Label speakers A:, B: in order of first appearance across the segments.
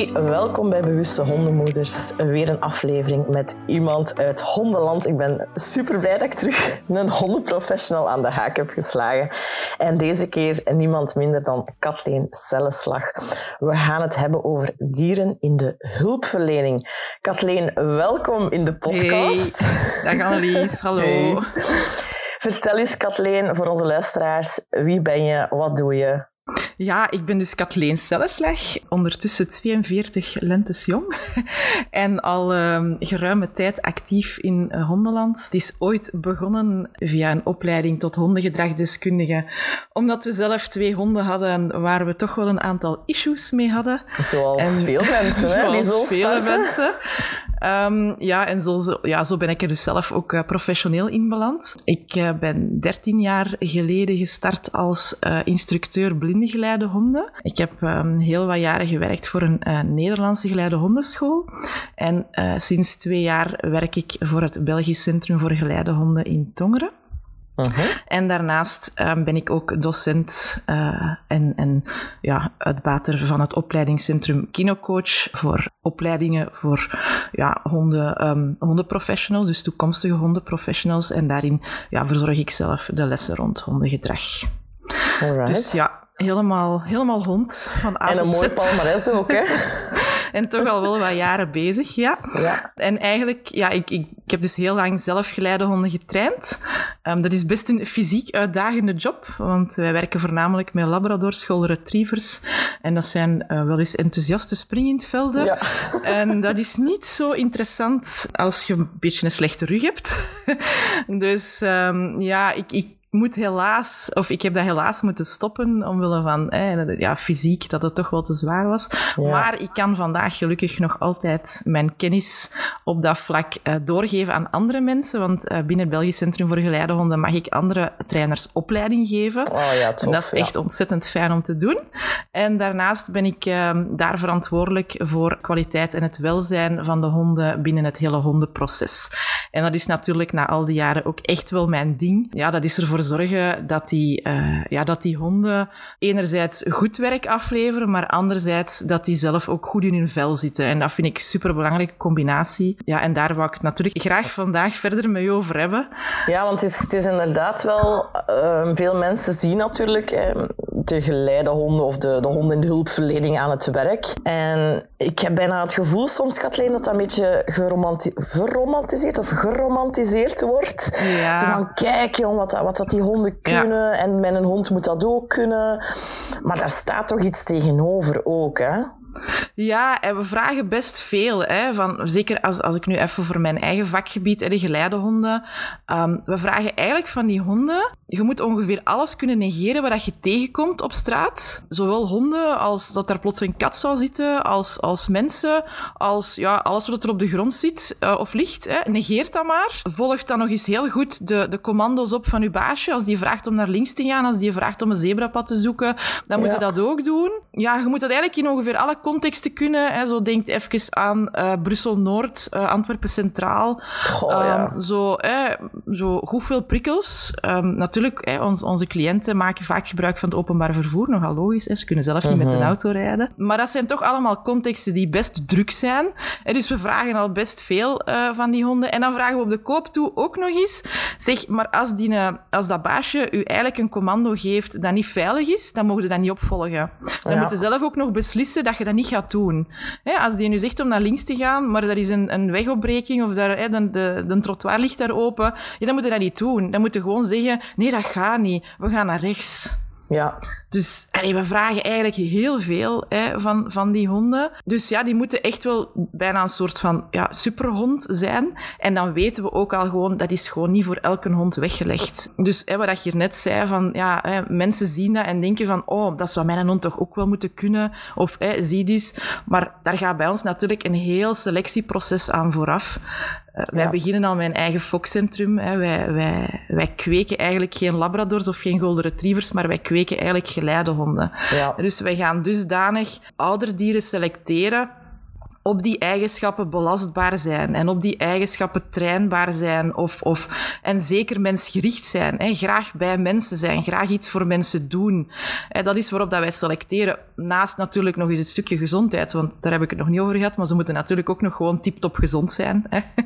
A: Hey, welkom bij Bewuste Hondenmoeders. Weer een aflevering met iemand uit hondenland. Ik ben super blij dat ik terug een hondenprofessional aan de haak heb geslagen. En deze keer niemand minder dan Kathleen Celleslag. We gaan het hebben over dieren in de hulpverlening. Kathleen, welkom in de podcast.
B: Hey, dag Annelies, hallo. Hey.
A: Vertel eens, Kathleen, voor onze luisteraars, wie ben je, wat doe je?
B: Ja, ik ben dus Kathleen Celleslag, ondertussen 42 lentes jong en al um, geruime tijd actief in uh, hondenland. Het is ooit begonnen via een opleiding tot hondengedragdeskundige, omdat we zelf twee honden hadden waar we toch wel een aantal issues mee hadden.
A: Zoals en, veel mensen, hè, die zo starten. Mensen.
B: Um, ja, en zo, zo, ja, zo ben ik er dus zelf ook uh, professioneel in beland. Ik uh, ben 13 jaar geleden gestart als instructeur blinde geleide honden. Ik heb um, heel wat jaren gewerkt voor een Nederlandse geleide hondenschool. En sinds twee jaar werk ik voor het Belgisch Centrum voor Geleide Honden in Tongeren. Uh-huh. En daarnaast um, ben ik ook docent uh, en, en ja, uitbater van het opleidingscentrum Kinocoach voor opleidingen voor ja, honden, um, hondenprofessionals, dus toekomstige hondenprofessionals. En daarin ja, verzorg ik zelf de lessen rond hondengedrag.
A: Alright.
B: Dus ja, helemaal, helemaal hond van A
A: En een mooi palmarès ook, hè?
B: en toch al wel wat jaren bezig, ja.
A: ja.
B: En eigenlijk, ja, ik, ik, ik heb dus heel lang zelf geleidehonden getraind. Um, dat is best een fysiek uitdagende job, want wij werken voornamelijk met Labradors, Golden Retrievers. En dat zijn uh, wel eens enthousiaste springindvelden. Ja. En dat is niet zo interessant als je een beetje een slechte rug hebt. dus um, ja, ik, ik moet helaas, of ik heb dat helaas moeten stoppen omwille van eh, ja, fysiek, dat het toch wel te zwaar was. Ja. Maar ik kan vandaag gelukkig nog altijd mijn kennis op dat vlak uh, doorgeven aan andere mensen. Want uh, binnen het Belgisch Centrum voor Geleidehonden mag ik andere trainers opleiding geven.
A: Oh ja, tof,
B: en dat is echt ontzettend fijn om te doen. En daarnaast ben ik uh, daar verantwoordelijk voor kwaliteit en het welzijn van de honden binnen het hele hondenproces. En dat is natuurlijk na al die jaren ook echt wel mijn ding. Ja, dat is ervoor zorgen dat die, uh, ja, dat die honden enerzijds goed werk afleveren, maar anderzijds dat die zelf ook goed in hun vel zitten. En dat vind ik een superbelangrijke combinatie. Ja, en daar wou ik natuurlijk graag vandaag verder met je over hebben.
A: Ja, want het is, het is inderdaad wel... Uh, veel mensen zien natuurlijk uh, de geleide honden of de, de honden in de hulpverlening aan het werk. En ik heb bijna het gevoel soms, Kathleen, dat dat een beetje geromanti geromantiseerd of geromantiseerd wordt.
B: Ja.
A: Ze gaan kijken, jong, wat, wat dat die honden kunnen ja. en mijn hond moet dat ook kunnen. Maar daar staat toch iets tegenover ook, hè?
B: Ja, en we vragen best veel. Hè, van, zeker als, als ik nu even voor mijn eigen vakgebied, de geleidehonden. Um, we vragen eigenlijk van die honden... Je moet ongeveer alles kunnen negeren wat je tegenkomt op straat. Zowel honden als dat daar plots een kat zou zitten, als, als mensen, als ja, alles wat er op de grond zit uh, of ligt. Hè. Negeert dat maar. Volg dan nog eens heel goed de, de commando's op van je baasje. Als die vraagt om naar links te gaan, als die vraagt om een zebrapad te zoeken, dan moet ja. je dat ook doen. Ja, je moet dat eigenlijk in ongeveer alle contexten kunnen. Hè. Zo denkt even aan uh, Brussel-Noord, uh, Antwerpen Centraal.
A: Goh, um, ja.
B: Zo, hè, zo goed veel prikkels. Um, natuurlijk, hè, ons, onze cliënten maken vaak gebruik van het openbaar vervoer. Nogal logisch, hè. ze kunnen zelf niet mm -hmm. met een auto rijden. Maar dat zijn toch allemaal contexten die best druk zijn. En dus we vragen al best veel uh, van die honden. En dan vragen we op de koop toe ook nog eens. Zeg, maar als, die, als dat baasje u eigenlijk een commando geeft dat niet veilig is, dan mogen je dat niet opvolgen. Dan ja. moet je zelf ook nog beslissen dat je niet gaat doen. Hè, als die nu zegt om naar links te gaan, maar er is een, een wegopbreking of daar, hè, de, de, de trottoir ligt daar open, dan moet je dat niet doen. Dan moet je gewoon zeggen, nee, dat gaat niet. We gaan naar rechts.
A: Ja.
B: Dus we vragen eigenlijk heel veel hè, van, van die honden. Dus ja, die moeten echt wel bijna een soort van ja, superhond zijn. En dan weten we ook al gewoon, dat is gewoon niet voor elke hond weggelegd. Dus hè, wat je hier net zei, van ja, hè, mensen zien dat en denken van, oh, dat zou mijn hond toch ook wel moeten kunnen. Of zie eens. Maar daar gaat bij ons natuurlijk een heel selectieproces aan vooraf. Uh, wij beginnen al met een eigen fokcentrum. Hè. Wij, wij, wij kweken eigenlijk geen labradors of geen golden retrievers, maar wij kweken eigenlijk geleidehonden. Ja. Dus wij gaan dusdanig ouderdieren selecteren op die eigenschappen belastbaar zijn en op die eigenschappen trainbaar zijn of, of, en zeker mensgericht zijn. Hè. Graag bij mensen zijn, graag iets voor mensen doen. Hè, dat is waarop dat wij selecteren. Naast natuurlijk nog eens het stukje gezondheid, want daar heb ik het nog niet over gehad, maar ze moeten natuurlijk ook nog gewoon tip-top gezond zijn. Hè.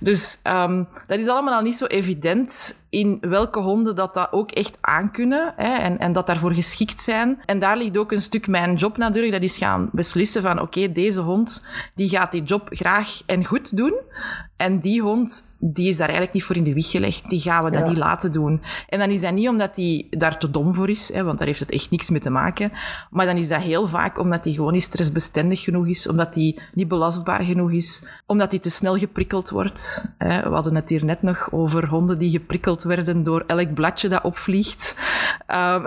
B: Dus um, dat is allemaal al niet zo evident in welke honden dat, dat ook echt aankunnen hè, en, en dat daarvoor geschikt zijn. En daar ligt ook een stuk mijn job natuurlijk, dat is gaan beslissen van oké, deze hond die gaat die job graag en goed doen. En die hond, die is daar eigenlijk niet voor in de wieg gelegd. Die gaan we dat niet laten doen. En dan is dat niet omdat hij daar te dom voor is, hè, want daar heeft het echt niks mee te maken. Maar dan is dat heel vaak omdat hij gewoon niet stressbestendig genoeg is, omdat hij niet belastbaar genoeg is, omdat hij te snel geprikkeld wordt. Hè. We hadden het hier net nog over honden die geprikkeld werden door elk bladje dat opvliegt. Um,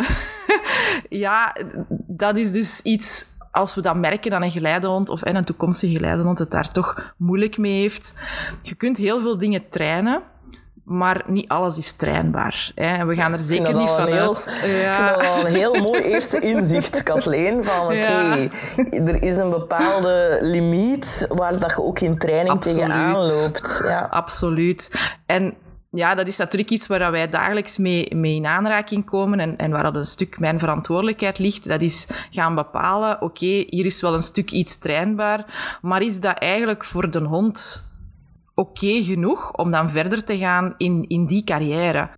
B: ja, dat is dus iets als we dat merken dat een geleidehond of een toekomstige geleidehond het daar toch moeilijk mee heeft. Je kunt heel veel dingen trainen. Maar niet alles is trainbaar. Hè. We gaan er zeker niet van
A: heel,
B: uit.
A: Ja. Ik vind dat wel een heel mooi eerste inzicht, Kathleen. Van oké, okay, ja. er is een bepaalde limiet waar dat je ook in training Absoluut. tegenaan loopt. Ja.
B: Absoluut. En ja, dat is natuurlijk iets waar wij dagelijks mee, mee in aanraking komen en, en waar dat een stuk mijn verantwoordelijkheid ligt. Dat is gaan bepalen, oké, hier is wel een stuk iets trainbaar, maar is dat eigenlijk voor de hond oké genoeg om dan verder te gaan in, in die carrière?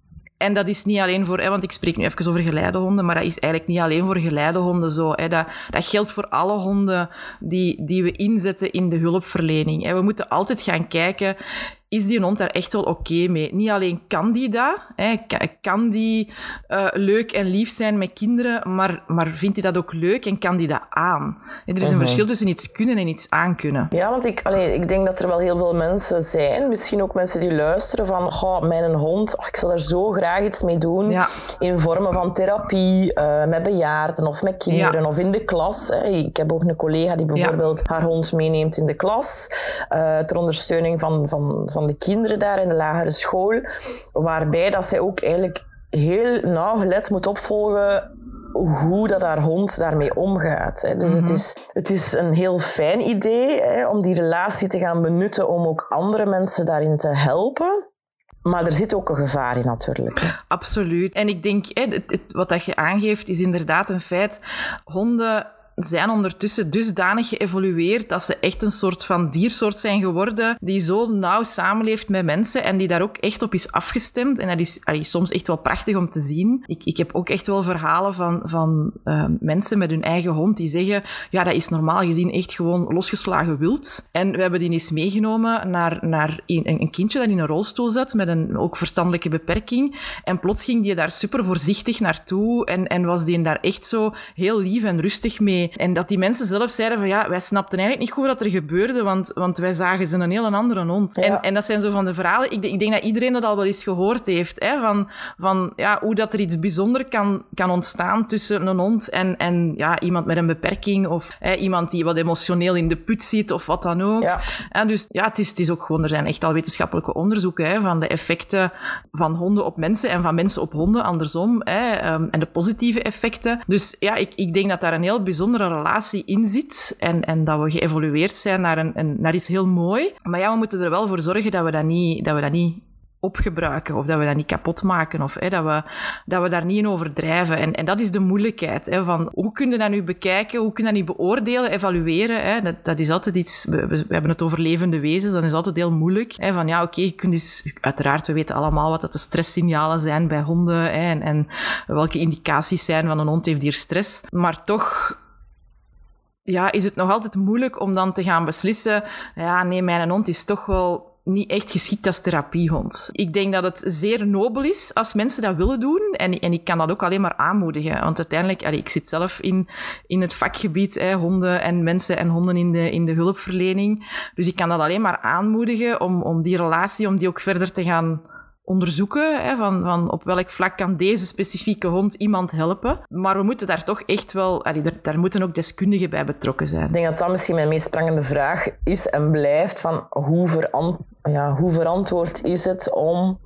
B: En dat is niet alleen voor, hè, want ik spreek nu even over geleidehonden, maar dat is eigenlijk niet alleen voor geleidehonden zo. Hè. Dat, dat geldt voor alle honden die, die we inzetten in de hulpverlening. Hè. We moeten altijd gaan kijken, is die hond daar echt wel oké mee? Niet alleen kan die dat, hè, kan die uh, leuk en lief zijn met kinderen, maar, maar vindt hij dat ook leuk en kan die dat aan? En er is een uh-huh. verschil tussen iets kunnen en iets aankunnen.
A: Ja, want ik, allee, ik denk dat er wel heel veel mensen zijn, misschien ook mensen die luisteren van, oh, mijn hond, oh, ik zou daar zo graag iets mee doen, ja. in vormen van therapie, uh, met bejaarden of met kinderen ja. of in de klas. Hè. Ik heb ook een collega die bijvoorbeeld ja. haar hond meeneemt in de klas, uh, ter ondersteuning van, van, van van de kinderen daar in de lagere school, waarbij dat zij ook eigenlijk heel nauwgelet moet opvolgen hoe dat haar hond daarmee omgaat. Hè. Dus mm -hmm. het, mhm. is, het is een heel fijn idee hè, om die relatie te gaan benutten om ook andere mensen daarin te helpen. Maar er zit ook een gevaar in natuurlijk.
B: Absoluut. En ik denk, hè, wat dat je aangeeft, is inderdaad een feit. Honden zijn ondertussen dusdanig geëvolueerd dat ze echt een soort van diersoort zijn geworden die zo nauw samenleeft met mensen en die daar ook echt op is afgestemd. En dat is soms echt wel prachtig om te zien. Ik, ik heb ook echt wel verhalen van, van uh, mensen met hun eigen hond die zeggen, ja, dat is normaal gezien echt gewoon losgeslagen wild. En we hebben die eens meegenomen naar, naar een, een kindje dat in een rolstoel zat met een ook verstandelijke beperking. En plots ging die daar super voorzichtig naartoe en, en was die daar echt zo heel lief en rustig mee en dat die mensen zelf zeiden van ja, wij snapten eigenlijk niet goed wat er gebeurde, want, want wij zagen ze een heel andere hond. Ja. En, en dat zijn zo van de verhalen, ik, ik, denk dat iedereen dat al wel eens gehoord heeft, hè, van, van ja, hoe dat er iets bijzonder kan, kan ontstaan tussen een hond en, en ja, iemand met een beperking of hè, iemand die wat emotioneel in de put zit of wat dan ook. Ja. En dus ja, het is, het is ook gewoon, er zijn echt al wetenschappelijke onderzoeken hè, van de effecten van honden op mensen en van mensen op honden, andersom, hè, um, en de positieve effecten. Dus ja, ik, ik denk dat daar een heel bijzonder bijzondere relatie in zit en, en dat we geëvolueerd zijn naar, een, een, naar iets heel mooi. Maar ja, we moeten er wel voor zorgen dat we dat niet, dat we dat niet opgebruiken of dat we dat niet kapot maken of hè, dat, we, dat we daar niet in overdrijven. En, en dat is de moeilijkheid. Hè, van hoe kun je dat nu bekijken, hoe kun je dat niet beoordelen, evalueren. Hè, dat, dat is altijd iets, we, hebben het over levende wezens, dat is altijd heel moeilijk. Hè, van ja, oké, je kunt dus, uiteraard, we weten allemaal wat dat de stresssignalen zijn bij honden hè, en, en welke indicaties zijn van een hond heeft hier stress. Maar toch ja, is het nog altijd moeilijk om dan te gaan beslissen, ja, nee, mijn hond is toch wel niet echt geschikt als therapiehond. Ik denk dat het zeer nobel is als mensen dat willen doen. En, en ik kan dat ook alleen maar aanmoedigen. Want uiteindelijk, ik zit zelf in, in het vakgebied, hè, honden en mensen en honden in de, in de hulpverlening. Dus ik kan dat alleen maar aanmoedigen om, om die relatie, om die ook verder te gaan onderzoeken. Hè, van, van op welk vlak kan deze specifieke hond iemand helpen. Maar we moeten daar toch echt wel... Allee, daar, daar, moeten ook deskundigen bij betrokken zijn.
A: Ik denk dat dat misschien mijn meest prangende vraag is en blijft. Van hoe, verant ja, hoe verantwoord is het om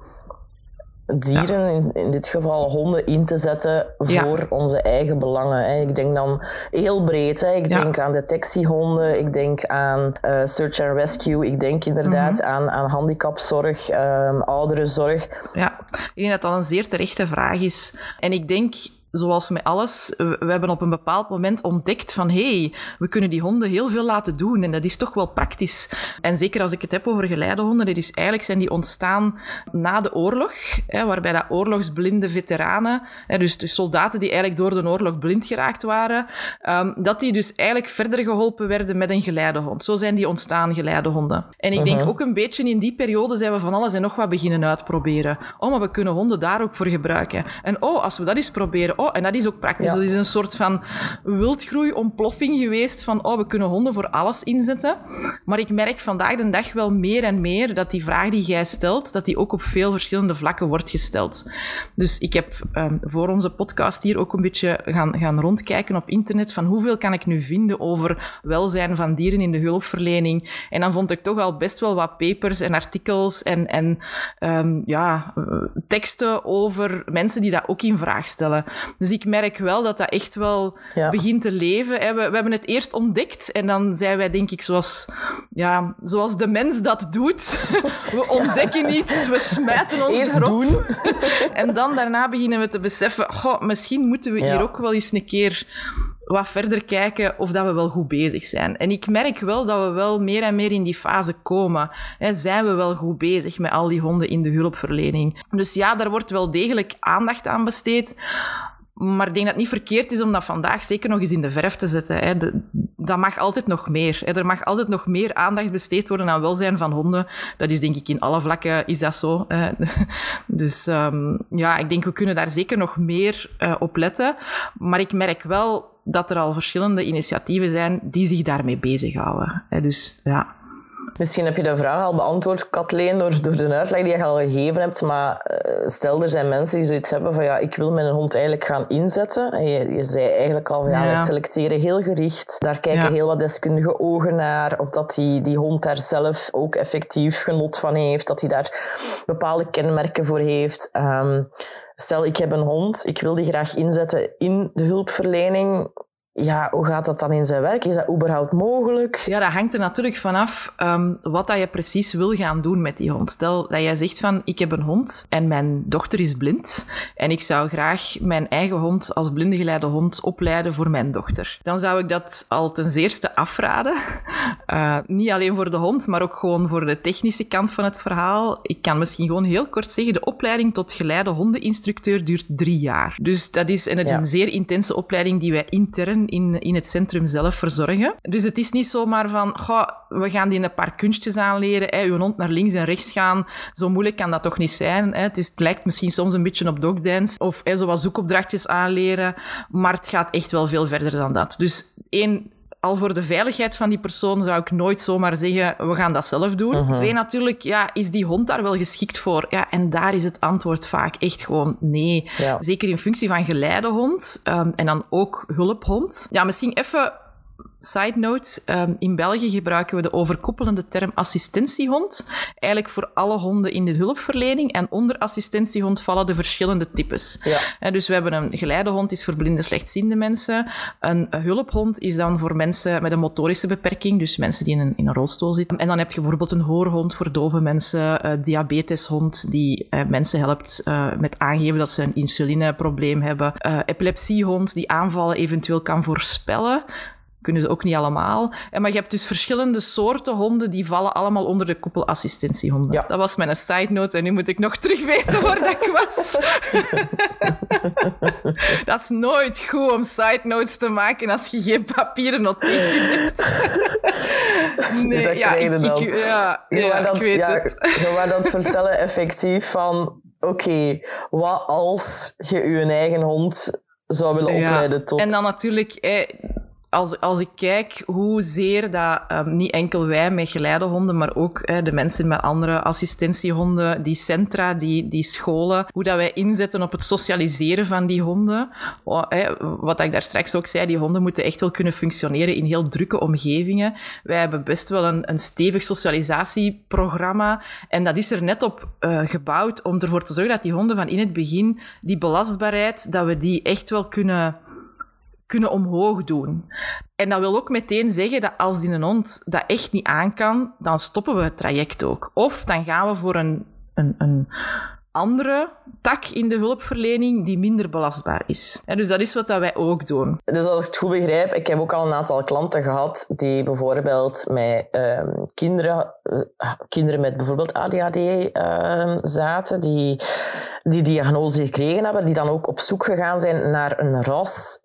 A: dieren, in, in, dit geval honden, in te zetten voor onze eigen belangen. Ik denk dan heel breed. Hè. Ik denk aan detectiehonden, ik denk aan uh, search and rescue, ik denk inderdaad mhm. aan, aan handicapzorg, um, ouderenzorg.
B: Ja, ik denk dat dat een zeer terechte vraag is. En ik denk zoals met alles, we hebben op een bepaald moment ontdekt van hé, hey, we kunnen die honden heel veel laten doen en dat is toch wel praktisch. En zeker als ik het heb over geleidehonden, dat is eigenlijk zijn die ontstaan na de oorlog, hè, waarbij dat oorlogsblinde veteranen, hè, dus, dus soldaten die eigenlijk door de oorlog blind geraakt waren, um, dat die dus eigenlijk verder geholpen werden met een geleidehond. Zo zijn die ontstaan, geleidehonden. En ik denk mhm. ook een beetje in die periode zijn we van alles en nog wat beginnen uitproberen. Oh, maar we kunnen honden daar ook voor gebruiken. En oh, als we dat eens proberen, oh, en dat is ook praktisch. Ja. Dus is een soort van wildgroei, ontploffing geweest van, oh, we kunnen honden voor alles inzetten. Maar ik merk vandaag de dag wel meer en meer dat die vraag die jij stelt, dat die ook op veel verschillende vlakken wordt gesteld. Dus ik heb um, voor onze podcast hier ook een beetje gaan, gaan rondkijken op internet van hoeveel kan ik nu vinden over welzijn van dieren in de hulpverlening. En dan vond ik toch al best wel wat papers en artikels en, en um, ja, teksten over mensen die dat ook in vraag stellen. Dus ik merk wel dat dat echt wel begint te leven. We, we, hebben het eerst ontdekt en dan zijn wij, denk ik, zoals, ja, zoals de mens dat doet. we ontdekken iets, we smijten ons
A: eerst erop. doen.
B: en dan daarna beginnen we te beseffen, goh, misschien moeten we hier ook wel eens een keer wat verder kijken of dat we wel goed bezig zijn. En ik merk wel dat we wel meer en meer in die fase komen. zijn we wel goed bezig met al die honden in de hulpverlening? Dus ja, daar wordt wel degelijk aandacht aan besteed. Maar ik denk dat het niet verkeerd is om dat vandaag zeker nog eens in de verf te zetten. Hè. dat mag altijd nog meer. Hè. Er mag altijd nog meer aandacht besteed worden aan welzijn van honden. Dat is denk ik in alle vlakken is dat zo. Dus um, ja, ik denk we kunnen daar zeker nog meer uh, op letten. Maar ik merk wel dat er al verschillende initiatieven zijn die zich daarmee bezighouden. Hè. Dus ja.
A: Misschien heb je de vraag al beantwoord, Kathleen, door, door de uitleg die je al gegeven hebt. Maar uh, stel, er zijn mensen die zoiets hebben van ja, ik wil mijn hond eigenlijk gaan inzetten. En je, je zei eigenlijk al, ja, we selecteren heel gericht. Daar kijken heel wat deskundige ogen naar. Of dat die, die hond daar zelf ook effectief genot van heeft. Dat hij daar bepaalde kenmerken voor heeft. Um, stel, ik heb een hond, ik wil die graag inzetten in de hulpverlening ja, hoe gaat dat dan in zijn werk? Is dat überhaupt mogelijk?
B: Ja, dat hangt er natuurlijk vanaf um, wat dat je precies wil gaan doen met die hond. Stel dat jij zegt van, ik heb een hond en mijn dochter is blind en ik zou graag mijn eigen hond als blindengeleide hond opleiden voor mijn dochter. Dan zou ik dat al ten zeerste afraden. Uh, niet alleen voor de hond, maar ook gewoon voor de technische kant van het verhaal. Ik kan misschien gewoon heel kort zeggen, de opleiding tot geleide hondeninstructeur duurt drie jaar. Dus dat is, en het is een zeer intense opleiding die wij intern in, in het centrum zelf verzorgen. Dus het is niet zomaar van, we gaan die een paar kunstjes aanleren, hè, uw hond naar links en rechts gaan. Zo moeilijk kan dat toch niet zijn. Hè. Het, is, het lijkt misschien soms een beetje op dogdance of zo wat zoekopdrachtjes aanleren, maar het gaat echt wel veel verder dan dat. Dus één, al voor de veiligheid van die persoon zou ik nooit zomaar zeggen, we gaan dat zelf doen. Uh Twee, natuurlijk, ja, is die hond daar wel geschikt voor? Ja, en daar is het antwoord vaak echt gewoon nee. Zeker in functie van geleidehond um, en dan ook hulphond. Ja, misschien even Side note, ehm, in België gebruiken we de overkoepelende term assistentiehond. Eigenlijk voor alle honden in de hulpverlening. En onder assistentiehond vallen de verschillende types. Ja. dus we hebben een geleidehond, is voor blinde slechtziende mensen. Een hulphond is dan voor mensen met een motorische beperking, dus mensen die in een, in een rolstoel zitten. En dan heb je bijvoorbeeld een hoorhond voor dove mensen, uh, diabeteshond die uh, mensen helpt uh, met aangeven dat ze een insulineprobleem hebben, epilepsiehond die aanvallen eventueel kan voorspellen kunnen ze ook niet allemaal. En, maar je hebt dus verschillende soorten honden, die vallen allemaal onder de koepel assistentiehonden.
A: Ja.
B: Dat was mijn side note en nu moet ik nog terug weten waar dat ik was. dat is nooit goed om side notes te maken als je geen papieren notities hebt.
A: nee, dat ja, ik,
B: ik, ja,
A: je
B: ja,
A: dat,
B: ik weet
A: ja,
B: het.
A: Je wou dat vertellen effectief van... Oké, wat als je je eigen hond zou willen opleiden tot...
B: En dan natuurlijk, eh, als, als ik kijk hoezeer dat ehm, niet enkel wij met geleidehonden, maar ook de mensen met andere assistentiehonden, die centra, die, die scholen, hoe dat wij inzetten op het socialiseren van die honden. Wat ik daar straks ook zei, die honden moeten echt wel kunnen functioneren in heel drukke omgevingen. Wij hebben best wel een, een stevig socialisatieprogramma en dat is er net op eh, gebouwd om ervoor te zorgen dat die honden van in het begin die belastbaarheid, dat we die echt wel kunnen kunnen omhoog doen. En dat wil ook meteen zeggen dat als die een hond dat echt niet aan kan, dan stoppen we het traject ook. Of dan gaan we voor een, een, een andere tak in de hulpverlening die minder belastbaar is. En dus dat is wat dat wij ook doen.
A: Dus als ik het goed begrijp, ik heb ook al een aantal klanten gehad die bijvoorbeeld met ehm, kinderen, eh, kinderen met bijvoorbeeld ADHD ehm, zaten, die die diagnose gekregen hebben, die dan ook op zoek gegaan zijn naar een ras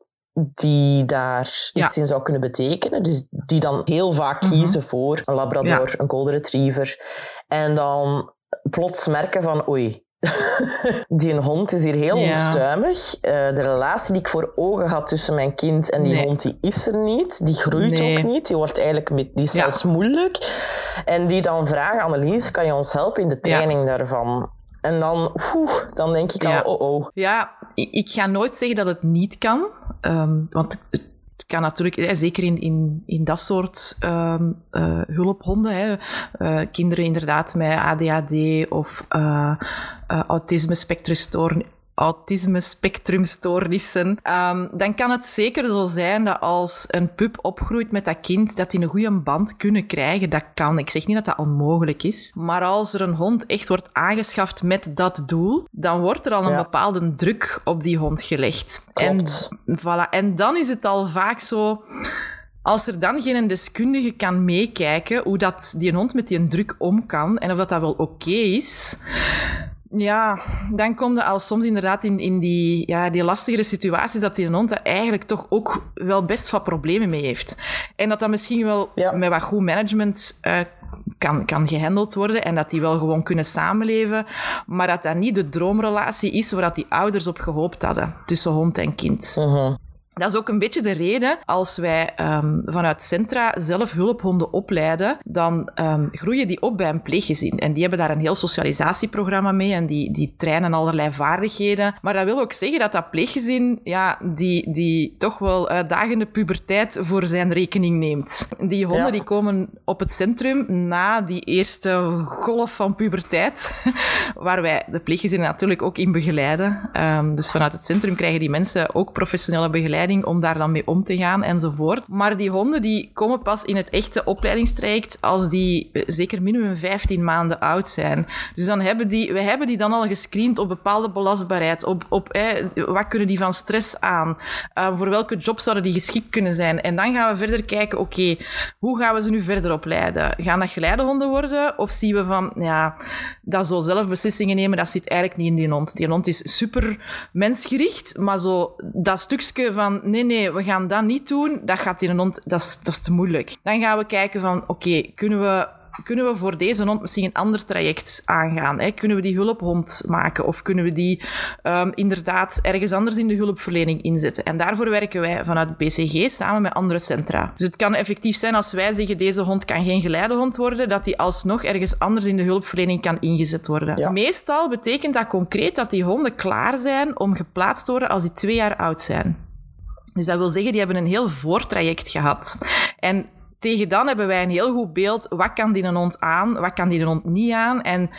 A: die daar
B: Ja.
A: iets in zou kunnen betekenen. Dus die dan heel vaak
B: Mhm.
A: kiezen voor een labrador, een golden retriever. En dan plots merken van oei, die een hond is hier heel
B: Ja.
A: onstuimig. Eh, de relatie die ik voor ogen had tussen mijn kind en die
B: Nee.
A: hond, die is er niet. Die groeit
B: Nee.
A: ook niet. Die wordt eigenlijk beetje- die is
B: Ja.
A: zelfs moeilijk. En die dan vragen, Annelies, kan je ons helpen in de training daarvan? En dan, oeh, dan denk ik
B: Ja.
A: al, oh oh.
B: Ja, ik, ga nooit zeggen dat het niet kan. ehm, want het kan natuurlijk, zeker in, in, in dat soort ehm, eh, hulphonden, hè, eh, kinderen inderdaad met ADHD of eh, autisme spectrumstoorn autisme spectrumstoornissen, ehm, dan kan het zeker zo zijn dat als een pup opgroeit met dat kind, dat die een goede band kunnen krijgen. Dat kan. Ik zeg niet dat dat onmogelijk is. Maar als er een hond echt wordt aangeschaft met dat doel, dan wordt er al een
A: Ja.
B: bepaalde druk op die hond gelegd.
A: Klopt.
B: En, voilà. en dan is het al vaak zo... Als er dan geen deskundige kan meekijken hoe dat die hond met die druk om kan en of dat, dat wel oké is, ja, dan kom je al soms inderdaad in, in die, ja, die lastigere situaties dat die hond daar eigenlijk toch ook wel best wat problemen mee heeft. En dat dat misschien wel
A: Ja.
B: met wat goed management eh, kan, kan gehandeld worden en dat die wel gewoon kunnen samenleven, maar dat dat niet de droomrelatie is waar dat die ouders op gehoopt hadden tussen hond en kind.
A: Mhm.
B: Dat is ook een beetje de reden als wij ehm, vanuit Centra zelf hulphonden opleiden, dan ehm, groeien die op bij een pleeggezin. En die hebben daar een heel socialisatieprogramma mee en die, die trainen allerlei vaardigheden. Maar dat wil ook zeggen dat dat pleeggezin ja, die, die toch wel uitdagende puberteit voor zijn rekening neemt. Die honden
A: Ja.
B: die komen op het centrum na die eerste golf van puberteit, waar wij de pleeggezinnen natuurlijk ook in begeleiden. Ehm, dus vanuit het centrum krijgen die mensen ook professionele begeleiding om daar dan mee om te gaan enzovoort. Maar die honden die komen pas in het echte opleidingstraject als die eh, zeker minimum 15 maanden oud zijn. Dus dan hebben die, wij hebben die dan al gescreend op bepaalde belastbaarheid, op, op wat kunnen die van stress aan, Eh, voor welke job zouden die geschikt kunnen zijn. En dan gaan we verder kijken, oké, hoe gaan we ze nu verder opleiden? Gaan dat geleidehonden worden? Of zien we van, ja, dat zo zelf beslissingen nemen, dat zit eigenlijk niet in die hond. Die hond is super mensgericht, maar zo dat stukje van, nee, nee, we gaan dat niet doen, dat gaat die hond, dat is, dat is te moeilijk. Dan gaan we kijken van, oké, kunnen we kunnen we voor deze hond misschien een ander traject aangaan? Hè? Kunnen we die hulphond maken? Of kunnen we die um, inderdaad ergens anders in de hulpverlening inzetten? En daarvoor werken wij vanuit BCG samen met andere centra. Dus het kan effectief zijn als wij zeggen deze hond kan geen geleidehond worden, dat die alsnog ergens anders in de hulpverlening kan ingezet worden.
A: Ja.
B: Meestal betekent dat concreet dat die honden klaar zijn om geplaatst te worden als die twee jaar oud zijn. Dus dat wil zeggen, die hebben een heel voortraject gehad. En tegen dan hebben wij een heel goed beeld. Wat kan die een hond aan? Wat kan die een hond niet aan? En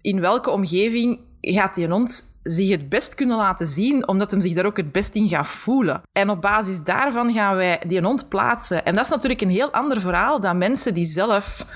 B: in welke omgeving gaat die hond zich het best kunnen laten zien, omdat hem zich daar ook het best in gaat voelen. En op basis daarvan gaan wij die hond plaatsen. En dat is natuurlijk een heel ander verhaal dan mensen die zelf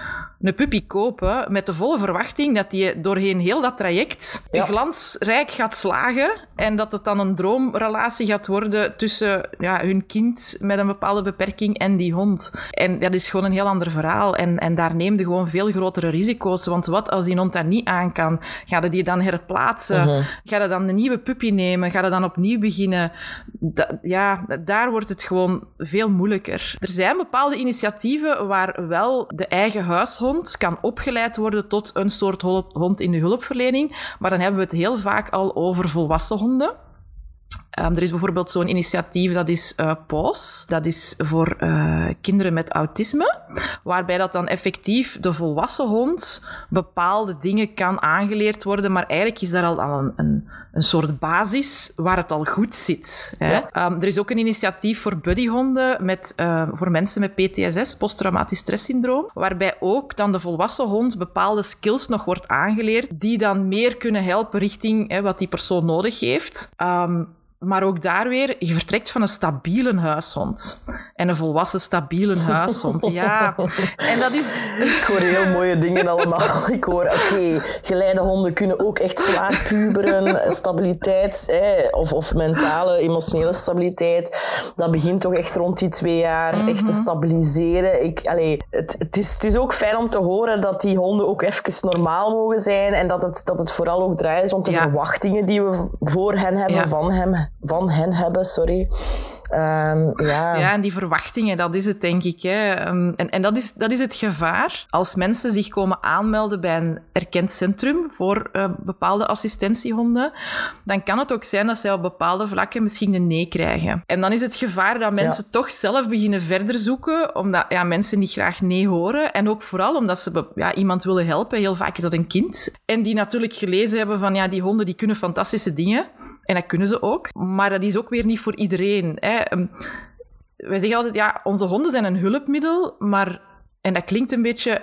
B: een puppy kopen met de volle verwachting dat die doorheen heel dat traject
A: Ja.
B: glansrijk gaat slagen en dat het dan een droomrelatie gaat worden tussen ja, hun kind met een bepaalde beperking en die hond. En dat is gewoon een heel ander verhaal. En, en daar neem je gewoon veel grotere risico's. Want wat als die hond dat niet aan kan? Ga je die dan herplaatsen?
A: Mhm.
B: Ga je dan een nieuwe puppy nemen? Ga je dan opnieuw beginnen? Da- ja, daar wordt het gewoon veel moeilijker. Er zijn bepaalde initiatieven waar wel de eigen huishond kan opgeleid worden tot een soort hond in de hulpverlening. Maar dan hebben we het heel vaak al over volwassen honden. Ehm, er is bijvoorbeeld zo'n initiatief, dat is eh PAUS. Dat is voor eh, kinderen met autisme. Waarbij dat dan effectief de volwassen hond bepaalde dingen kan aangeleerd worden. Maar eigenlijk is daar al, al een, een, een soort basis waar het al goed zit. Hè?
A: Ja.
B: Ehm, er is ook een initiatief voor buddyhonden met, eh, voor mensen met PTSS, posttraumatisch stresssyndroom. Waarbij ook dan de volwassen hond bepaalde skills nog wordt aangeleerd. Die dan meer kunnen helpen richting hè, wat die persoon nodig heeft. Ehm, maar ook daar weer, je vertrekt van een stabiele huishond. En een volwassen stabiele huishond. Ja. En dat is...
A: Ik hoor heel mooie dingen allemaal. Ik hoor, oké, geleide honden kunnen ook echt zwaar puberen. Stabiliteit, of, of mentale, emotionele stabiliteit, dat begint toch echt rond die twee jaar echt te stabiliseren. Ik, allee, het, het, is, het is ook fijn om te horen dat die honden ook even normaal mogen zijn en dat het, dat het vooral ook draait rond de
B: Ja.
A: verwachtingen die we voor hen hebben,
B: Ja.
A: van, hem, van hen hebben, sorry. Ehm, ja.
B: Ja, en die verwachtingen, dat is het, denk ik. Hè. Ehm, En, en dat, is, dat is het gevaar als mensen zich komen aanmelden bij een erkend centrum voor eh, bepaalde assistentiehonden. Dan kan het ook zijn dat zij op bepaalde vlakken misschien een nee krijgen. En dan is het gevaar dat mensen toch zelf beginnen verder zoeken, omdat ja, mensen niet graag nee horen. En ook vooral omdat ze ja, iemand willen helpen. Heel vaak is dat een kind. En die natuurlijk gelezen hebben van ja, die honden die kunnen fantastische dingen. En dat kunnen ze ook. Maar dat is ook weer niet voor iedereen. Hè. Ehm, Wij zeggen altijd, ja, onze honden zijn een hulpmiddel, maar... En dat klinkt een beetje...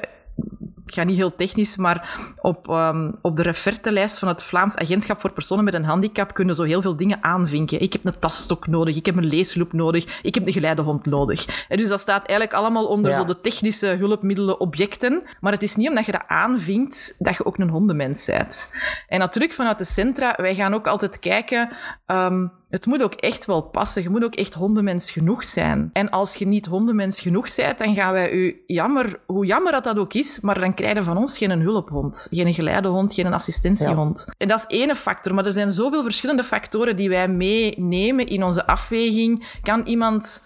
B: Ik ga niet heel technisch, maar op, ehm, op de refertelijst van het Vlaams Agentschap voor Personen met een Handicap kunnen zo heel veel dingen aanvinken. Ik heb een tasstok nodig, ik heb een leesloop nodig, ik heb een geleidehond nodig. En dus dat staat eigenlijk allemaal onder
A: Ja.
B: zo de technische hulpmiddelen, objecten. Maar het is niet omdat je dat aanvinkt, dat je ook een hondenmens bent. En natuurlijk vanuit de centra, wij gaan ook altijd kijken... ehm, het moet ook echt wel passen. Je moet ook echt hondenmens genoeg zijn. En als je niet hondenmens genoeg bent, dan gaan wij u jammer, hoe jammer dat dat ook is, maar dan krijg je van ons geen hulphond, geen geleidehond, geen assistentiehond. En dat is één factor, maar er zijn zoveel verschillende factoren die wij meenemen in onze afweging. Kan iemand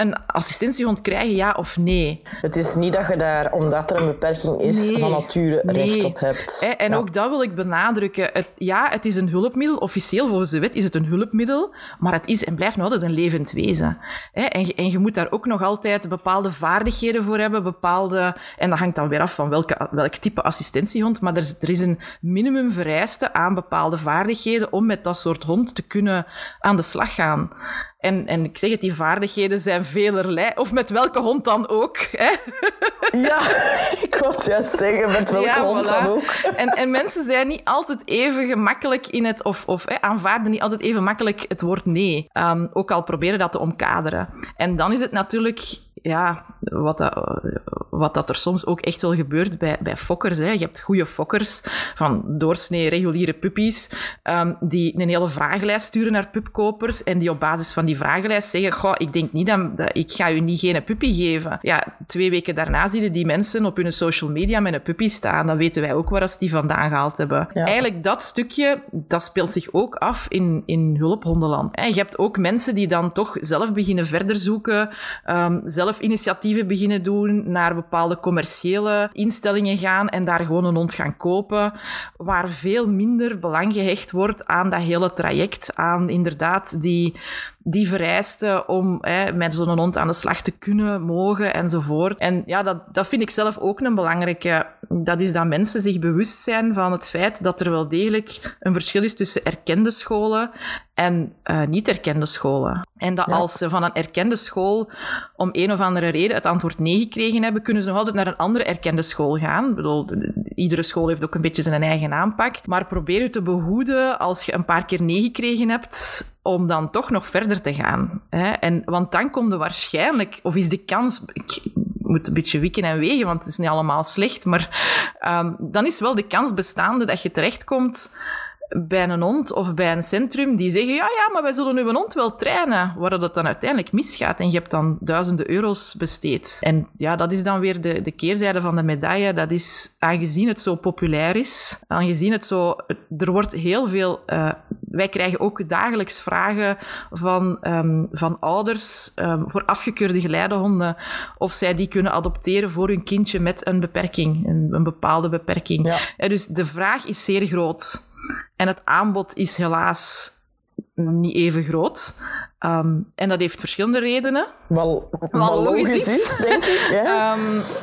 B: een assistentiehond krijgen, ja of nee?
A: Het is niet dat je daar, omdat er een beperking is,
B: Nee.
A: van nature
B: Nee.
A: recht op hebt.
B: En
A: Ja.
B: ook dat wil ik benadrukken. Het, ja, het is een hulpmiddel. Officieel volgens de wet is het een hulpmiddel. Maar het is en blijft nog altijd een levend wezen. En, je- en je moet daar ook nog altijd bepaalde vaardigheden voor hebben. Bepaalde, en dat hangt dan weer af van welke, welk type assistentiehond. Maar er is, er is een minimum vereiste aan bepaalde vaardigheden om met dat soort hond te kunnen aan de slag gaan. En, en ik zeg het, die vaardigheden zijn velerlei. Of met welke hond dan ook. Hè?
A: Ja, ik wou het juist zeggen, met welke
B: Ja,
A: hond
B: voilà.
A: dan ook.
B: En, en mensen zijn niet altijd even gemakkelijk in het, of, of hè, aanvaarden niet altijd even makkelijk het woord nee. Ehm, ook al proberen dat te omkaderen. En dan is het natuurlijk, ja, wat dat, wat dat er soms ook echt wel gebeurt bij, bij fokkers. Hè. Je hebt goede fokkers van doorsnee reguliere puppies, ehm, die een hele vragenlijst sturen naar pupkopers en die op basis van die vragenlijst zeggen, goh, ik denk niet dat, dat ik ga u niet geen puppy geven. Ja, twee weken daarna zie je die mensen op hun social media met een puppy staan. Dan weten wij ook waar ze die vandaan gehaald hebben.
A: Ja.
B: Eigenlijk dat stukje, dat speelt zich ook af in, in hulphondenland. En je hebt ook mensen die dan toch zelf beginnen verder zoeken, ehm, zelf initiatieven beginnen doen, naar bepaalde commerciële instellingen gaan en daar gewoon een hond gaan kopen, waar veel minder belang gehecht wordt aan dat hele traject, aan inderdaad die, die vereisten om hè, met zo'n hond aan de slag te kunnen, mogen enzovoort. En ja, dat, dat vind ik zelf ook een belangrijke. Dat is dat mensen zich bewust zijn van het feit dat er wel degelijk een verschil is tussen erkende scholen en eh, niet erkende scholen. En dat
A: Ja.
B: als ze van een erkende school om een of andere reden het antwoord nee gekregen hebben, kunnen ze nog altijd naar een andere erkende school gaan. Ik bedoel, iedere school heeft ook een beetje zijn eigen aanpak. Maar probeer je te behoeden als je een paar keer nee gekregen hebt, om dan toch nog verder te gaan. Hè? En, want dan komt er waarschijnlijk, of is de kans, ik moet een beetje wikken en wegen, want het is niet allemaal slecht. Maar um, dan is wel de kans bestaande dat je terechtkomt bij een hond of bij een centrum die zeggen, ja, ja, maar wij zullen uw hond wel trainen, waar dat dan uiteindelijk misgaat en je hebt dan duizenden euro's besteed. En ja, dat is dan weer de, de keerzijde van de medaille. Dat is, aangezien het zo populair is, aangezien het zo, er wordt heel veel, uh, wij krijgen ook dagelijks vragen van, um, van ouders um, voor afgekeurde geleidehonden, of zij die kunnen adopteren voor hun kindje met een beperking, een, een bepaalde beperking. Ja. Ja, dus de vraag is zeer groot. En het aanbod is helaas niet even groot. Um, en dat heeft verschillende redenen.
A: Wel, wel logisch is, denk ik. Ja.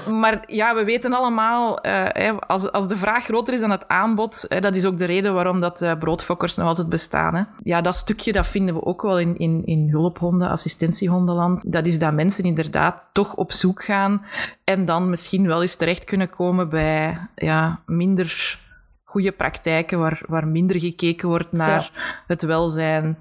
B: Um, maar ja, we weten allemaal, uh, als, als de vraag groter is dan het aanbod, hè, dat is ook de reden waarom dat uh, broodfokkers nog altijd bestaan. Hè. Ja, dat stukje dat vinden we ook wel in, in, in hulphonden, assistentiehondenland. Dat is dat mensen inderdaad toch op zoek gaan en dan misschien wel eens terecht kunnen komen bij ja, minder goede praktijken waar, waar minder gekeken wordt naar het welzijn.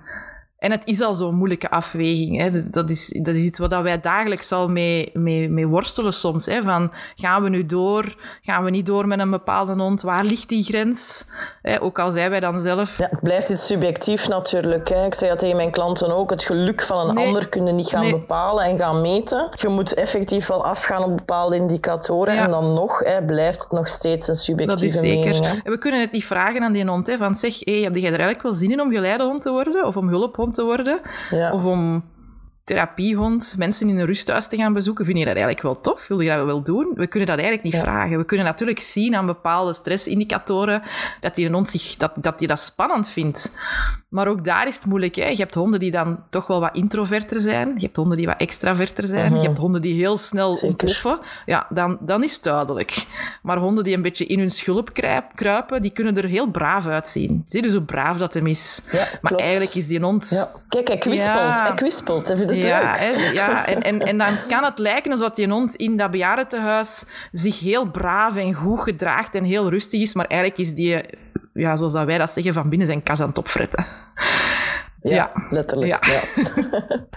B: En het is al zo'n moeilijke afweging. Hè. Dat, is, dat is iets wat wij dagelijks al mee, mee, mee worstelen soms. Hè. Van, gaan we nu door? Gaan we niet door met een bepaalde hond? Waar ligt die grens? Hè, ook al zijn wij dan zelf...
A: Ja, het blijft iets subjectief natuurlijk. Hè. Ik zeg dat tegen mijn klanten ook. Het geluk van een ander kunnen niet gaan bepalen en gaan meten. Je moet effectief wel afgaan op bepaalde indicatoren. En dan nog hè, blijft het nog steeds een subjectieve mening. Dat is zeker.
B: En we kunnen het niet vragen aan die hond. Hè, van zeg, hey, heb jij er eigenlijk wel zin in om geleidehond te worden? Of om hulphond te worden. Ja. Of om therapiehond mensen in een rusthuis te gaan bezoeken. Vind je dat eigenlijk wel tof? Wil je dat wel doen? We kunnen dat eigenlijk niet vragen. We kunnen natuurlijk zien aan bepaalde stressindicatoren dat die een hond zich, dat, dat die dat spannend vindt. Maar ook daar is het moeilijk. Hè? Je hebt honden die dan toch wel wat introverter zijn. Je hebt honden die wat extraverter zijn. Je hebt honden die heel snel ontploffen. Ja, dan, dan is het duidelijk. Maar honden die een beetje in hun schulp kruipen, die kunnen er heel braaf uitzien. Zie je dus hoe braaf dat hem is. Ja, maar eigenlijk is die hond... Ja.
A: Kijk, hij kwispelt. Ja. Hij kwispelt. Hij vindt het
B: ja, leuk. Hè, ja, en, en, en dan kan het lijken alsof die hond in dat bejaardentehuis zich heel braaf en goed gedraagt en heel rustig is. Maar eigenlijk is die ja, zoals dat wij dat zeggen, van binnen zijn kas aan het opfretten.
A: Ja, letterlijk. Ja.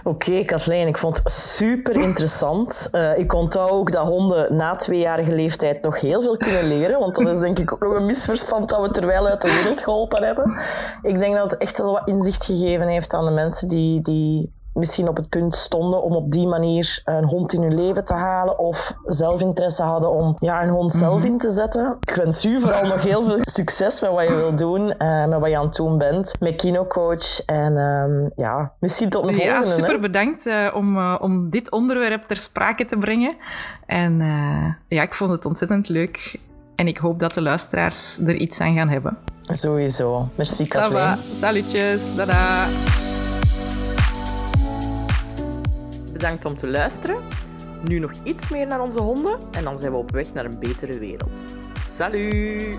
A: Oké, okay, Kathleen, ik vond het super interessant. Uh, ik onthoud ook dat honden na tweejarige leeftijd nog heel veel kunnen leren, want dat is denk ik ook nog een misverstand dat we terwijl uit de wereld geholpen hebben. Ik denk dat het echt wel wat inzicht gegeven heeft aan de mensen die, die misschien op het punt stonden om op die manier een hond in hun leven te halen of zelf interesse hadden om ja, een hond zelf mhm. in te zetten. Ik wens u vooral nog heel veel succes met wat je wilt doen, uh, met wat je aan het doen bent, met Kinocoach en um, ja, misschien tot een volgende.
B: Ja, super bedankt uh, om, uh, om dit onderwerp ter sprake te brengen. En ja, ik vond het ontzettend leuk. En ik hoop dat de luisteraars er iets aan gaan hebben.
A: Sowieso. Merci, Kathleen.
B: Salutjes. Dada.
A: Bedankt om te luisteren. Nu nog iets meer naar onze honden en dan zijn we op weg naar een betere wereld. Salut!